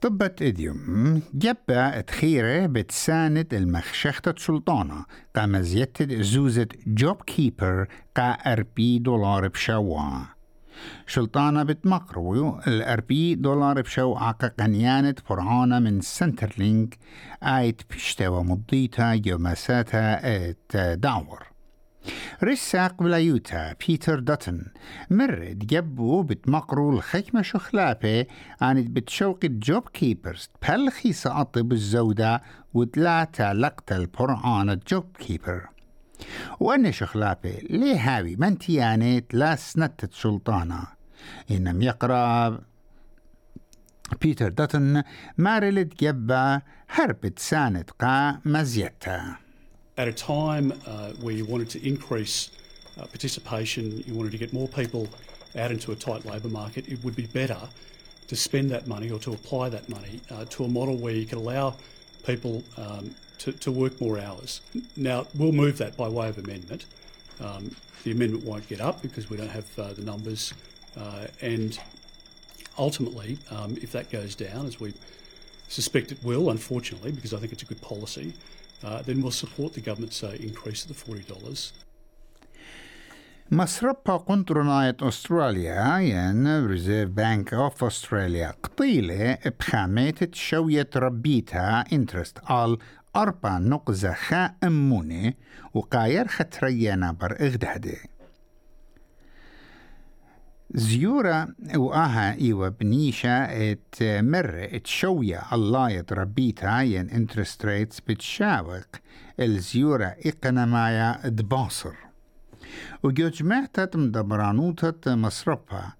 طبت إديوم. جبا تخيرة بتساند المخشخة سلطانة. قام زيادة زوزة جوب كيبر قا أربي دولار بشوا. شلطانة بتمقرو الأربي دولار بشو عقا قنيانة فرعانة من سنترلينك. آيت بشتوى مضيتا يومساتا دعور رساق ولايوتا بيتر دوتن. مرد جبو بتمقرو الخيمة شخلابة عن بتشوق الجوب كيبرز. بلخي سأطب الزودة وتلاتا لقت البرعان الجوب كيبر. وأن شخلابة ليه هاوي؟ منتيانت لا سنتت سلطانة. إنم يقرأ بيتر دوتن مارلد جبا هربت ساند قا مزيتا. At a time uh, where you wanted to increase uh, participation, you wanted to get more people out into a tight labour market, it would be better to spend that money or to apply that money uh, to a model where you can allow people um, to, to, work more hours. Now, we'll move that by way of amendment. Um, the amendment won't get up because we don't have uh, the numbers, uh, and ultimately, um, if that goes down, as we suspect it will, unfortunately, because I think it's a good policy, then we'll support the government's uh, increase of the $40. مصربة قنطرناية أستراليا ين ريزيرف بانك أوف أستراليا قطيلة بخامات شوية ربيتها انترست آل أربع نقزة خا أمونة وقاير خطريانا بر إغدهده زيورة وآها إيوة بنيشة إت مر إت شوية. الله يتربيتها ين انترست ريتس بتشاوق. الزيورة إقنمايا دباصر. وجمعتت مدبرانوتة مصرفها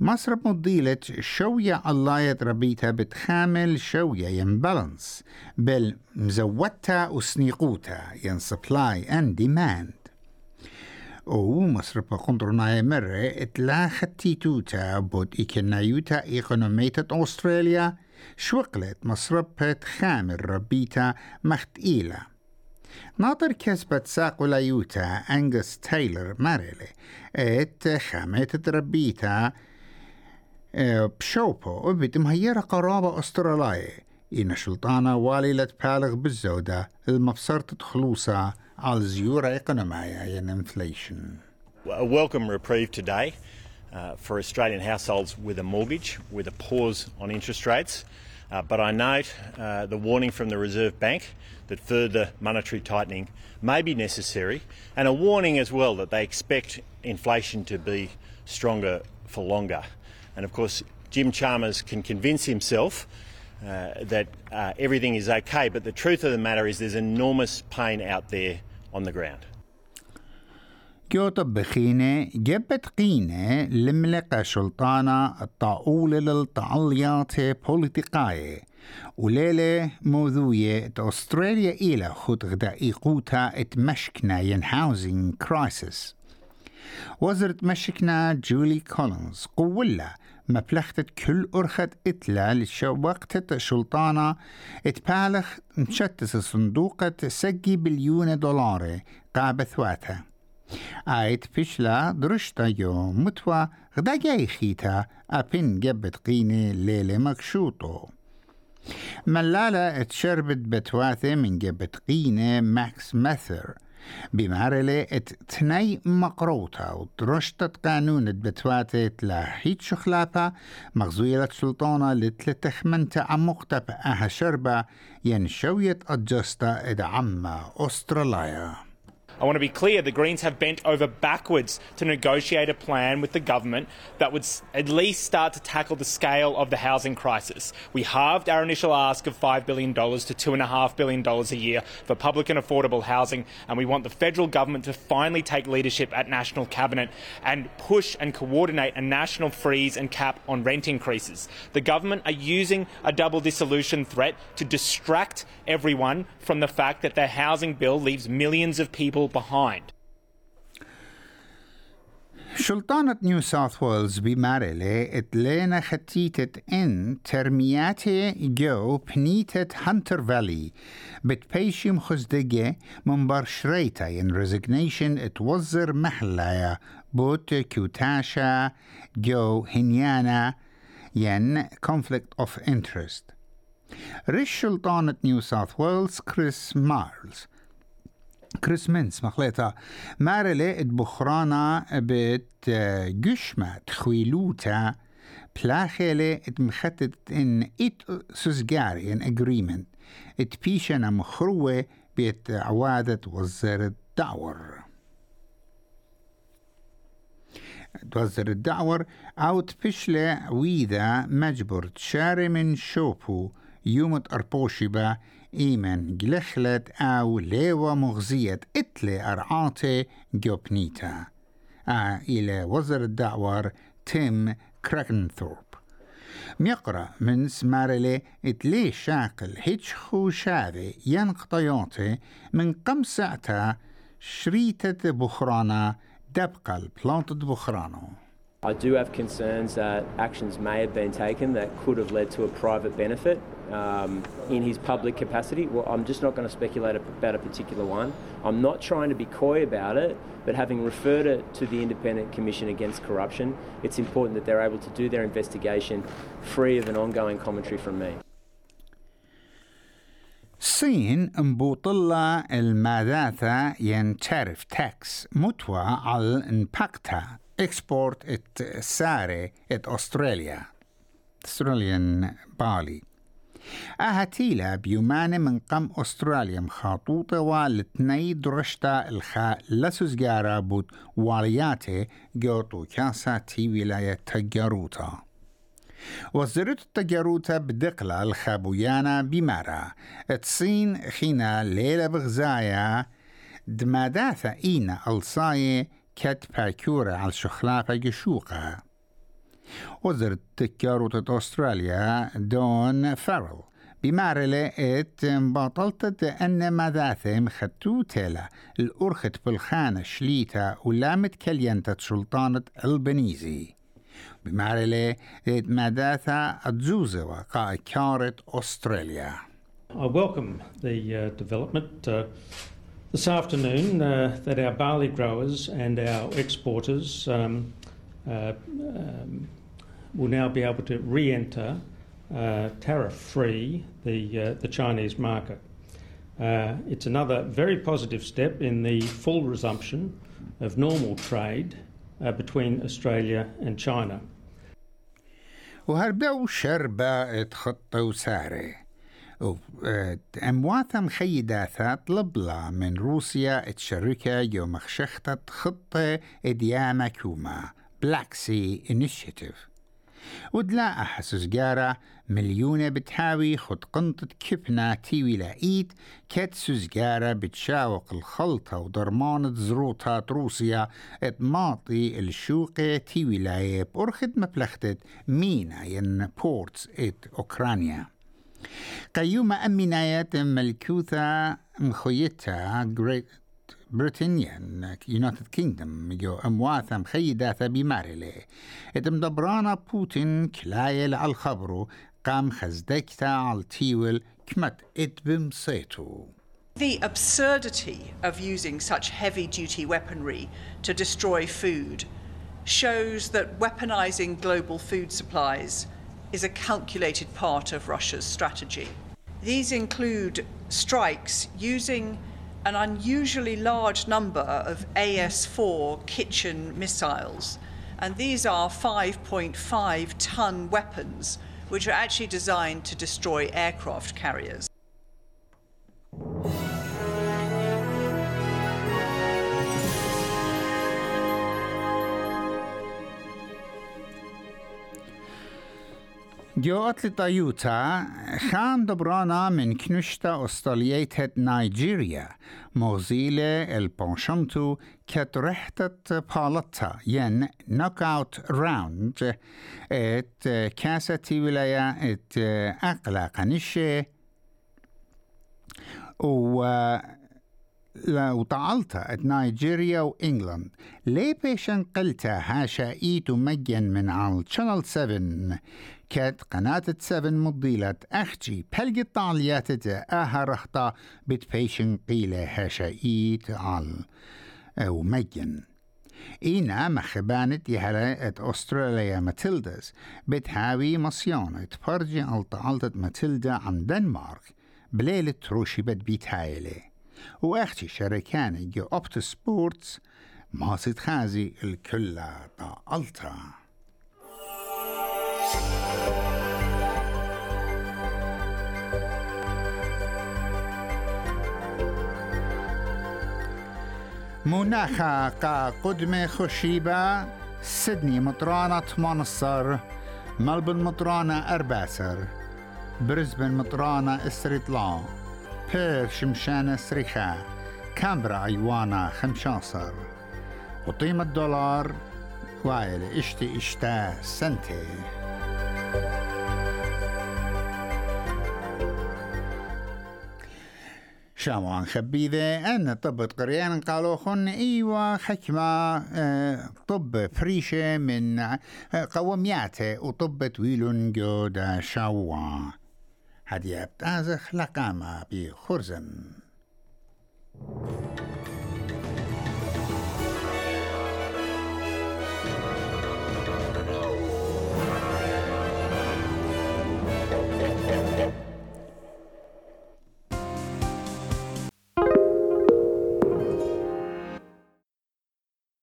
مصرف مضيلة شوية الله يتربيتها بتخامل شوية ين بالانس بل مزوتها وسنيقوتها ين سبلاي اند ديماند أو مصرف قندرنا مرة اتلا ختيتوتا بود إكنايوتا إيقونوميتا أستراليا شوقلت مصرفة خامر ربيتا مختئيلة ناطر كسبت ساق لايوتا أنجس تايلر ماريلي. إت خامت ربيتا بشوبو وبت مهيرة قرابة أسترالية. إن شلطانة واليلة بالغ بالزودة المبصرة خلوصة على الزيورة إقنمايا inflation. A welcome reprieve today uh, for Australian households with a mortgage, with a pause on interest rates. Uh, but I note uh, the warning from the Reserve Bank that further monetary tightening may be necessary, and a warning as well that they expect inflation to be stronger for longer. And of course, Jim Chalmers can convince himself uh, that uh, everything is okay, but the truth of the matter is there's enormous pain out there on the ground. كيوتا بخينة جبت قينة لملقى شلطانة الطاولة للتعليات بوليتيقاية وليلة موضوعية أستراليا إلى خد غدائقوتا اتمشكنا ين هاوزين كرايسيس وزرت مشكنا جولي كولينز قولة مبلغتت كل أرخت إتلا لشوقتت شلطانة اتبالغ مشتس صندوقة سجي بليون دولار قابثواتها آيت فشلا درشتا يوم متوا غدا جاي خيتا أبن جبت قيني ليلة مكشوطو ملالة اتشربت بتواثة من جبت قينة ماكس ماثر بمعرلة ات تني مقروطة ودرشتت قانون بتواتة لحيت شخلابة مغزويلة سلطانة لتلتخمنت عمقتة بأها شربة ين شوية أجستا ادعما أستراليا I want to be clear the Greens have bent over backwards to negotiate a plan with the government that would at least start to tackle the scale of the housing crisis. We halved our initial ask of $5 billion to $2.5 billion a year for public and affordable housing, and we want the federal government to finally take leadership at National Cabinet and push and coordinate a national freeze and cap on rent increases. The government are using a double dissolution threat to distract everyone from the fact that their housing bill leaves millions of people behind. شلطانة نيو ساوث ويلز بماريلي اتلينا ختيتة ان ترمياتي جو بنيتة هانتر فالي بتبيشم خزدقة من برشريتا ين ريزيجنيشن اتوزر محلايا بوت كيوتاشا جو هنيانا ين conflict of interest رش سلطانة نيو ساوث ويلز كريس مارلز كريس مينس مخليتا مارلي بخرانا بت جشمة تخويلوتا. بلاخيلي مخطط إن إت سوزجاري ان اجريمنت ات بيشنا مخروة بيت عوادة وزارة دعور. توزر الدعور أو تبشلة ويدا مجبر تشاري من شوبو. يومت أربوشبا إيمن جلخلت أو ليوا مغزية إتلي أرعاتي جوبنيتا. آه إلى وزر الدعور تيم كراكنثورب ميقرأ من سمارلي إتلي شاقل هيتش خوشاذي ينقطيوتي من قم ساعتا شريتة بخرانا دبقى البلانت بخرانو I do have concerns that actions may have been taken that could have led to a private benefit um, in his public capacity. Well, I'm just not going to speculate about a particular one. I'm not trying to be coy about it, but having referred it to the Independent Commission Against Corruption, it's important that they're able to do their investigation free of an ongoing commentary from me. الصين مبوطلة الماداثة ين تارف تاكس متوى على انباكتا اكسبورت ات ساري ات استراليا استراليان بالي أهتيلا بيومان من قم أستراليا مخاطوطة والتني درشتا الخا لسوزجارا بود والياتي جوتو كاسا تي ولاية تجاروتا. وزرت التجاروتا بدقلة الخابويانا بمارا تصين خينا ليلة بغزايا. دماداثا إينا ألصاية كت باكورة على شخلافة جشوقة وزرت تجاروتا أستراليا دون فارل بمارلة ات بطلت أن مذاثم خدتو تيلا الأرخت بالخانة شليتا ولامت كلينتة سلطانة البنيزي بمعرلة مداثا أتزوزة وقا كارت أستراليا I welcome the uh, development uh, this afternoon uh, that our barley growers and our exporters um, uh, um, will now be able to re-enter uh, tariff-free the uh, the Chinese market. it's another very positive step in the full resumption of normal trade between Australia and China. وهربوا شربة خطة وسارة أمواتا مخيداتا طلبلا من روسيا تشركة يوم خشختة خطة إدياما كوما بلاك سي انيشيتيف ودلا أحسس جارة مليونة بتحاوي خد قنطة كبنا تيوي لاقيت كات سوزجارة بتشاوق الخلطة ودرمانة زروطات روسيا اتماطي الشوقة تي ولاية بأرخد مبلختة مينا ين بورتس ات أوكرانيا قيوم أمينايات ملكوثة مخيتها جريت بريطانيا يونايتد كينجدم جو أمواثا مخيداثا بمارلي إتم دبرانا بوتين كلايل على الخبرو قام خزدكتا على تيول كمت إتبم سيتو. The absurdity of using such heavy duty weaponry to destroy food shows that weaponizing global food supplies is a calculated part of Russia's strategy. These include strikes using an unusually large number of AS 4 kitchen missiles, and these are 5.5 ton weapons which are actually designed to destroy aircraft carriers. جوات لطيوتا خان دبرانا من كنشتا أستراليات نيجيريا موزيلة البونشمتو كت رحتة بالتا ين نوك اوت راوند ات كاسة ولاية ات أقلا قنشة و وطعلتها ات نيجيريا وإنجلند ليه بيشن قلتا هاشا إيتو مجن من على شانل 7 كات قناة 7 مضيلة. أخجي بلقي طاليات آها رخطة بيشن قيلة هاشا إيت على أو مجن إينا مخبانت يهلا أستراليا ماتيلداز بتهاوي مصيانة. برجي ألطة ماتيلدا عن دنمارك بليلة روشي بد بيتهايلي وأختي شركاني جو أبت سبورتس ما خازي الكلة تا ألتا مناخا قا قدمة خشيبة سيدني مطرانة منصر ملبن مطرانة أرباسر برزبن مطرانة استريطلان بير شمشانة سريخا كامبرا أيوانا خمشاصر وقيمة الدولار وائل اشتي اشتا سنتي شاموان خبيذة أن طب قريان قالوا خن إيوا حكمة طب فريشة من قومياته وطب طويل جودا شاوا هدي أبتازخ لقامة بخرزم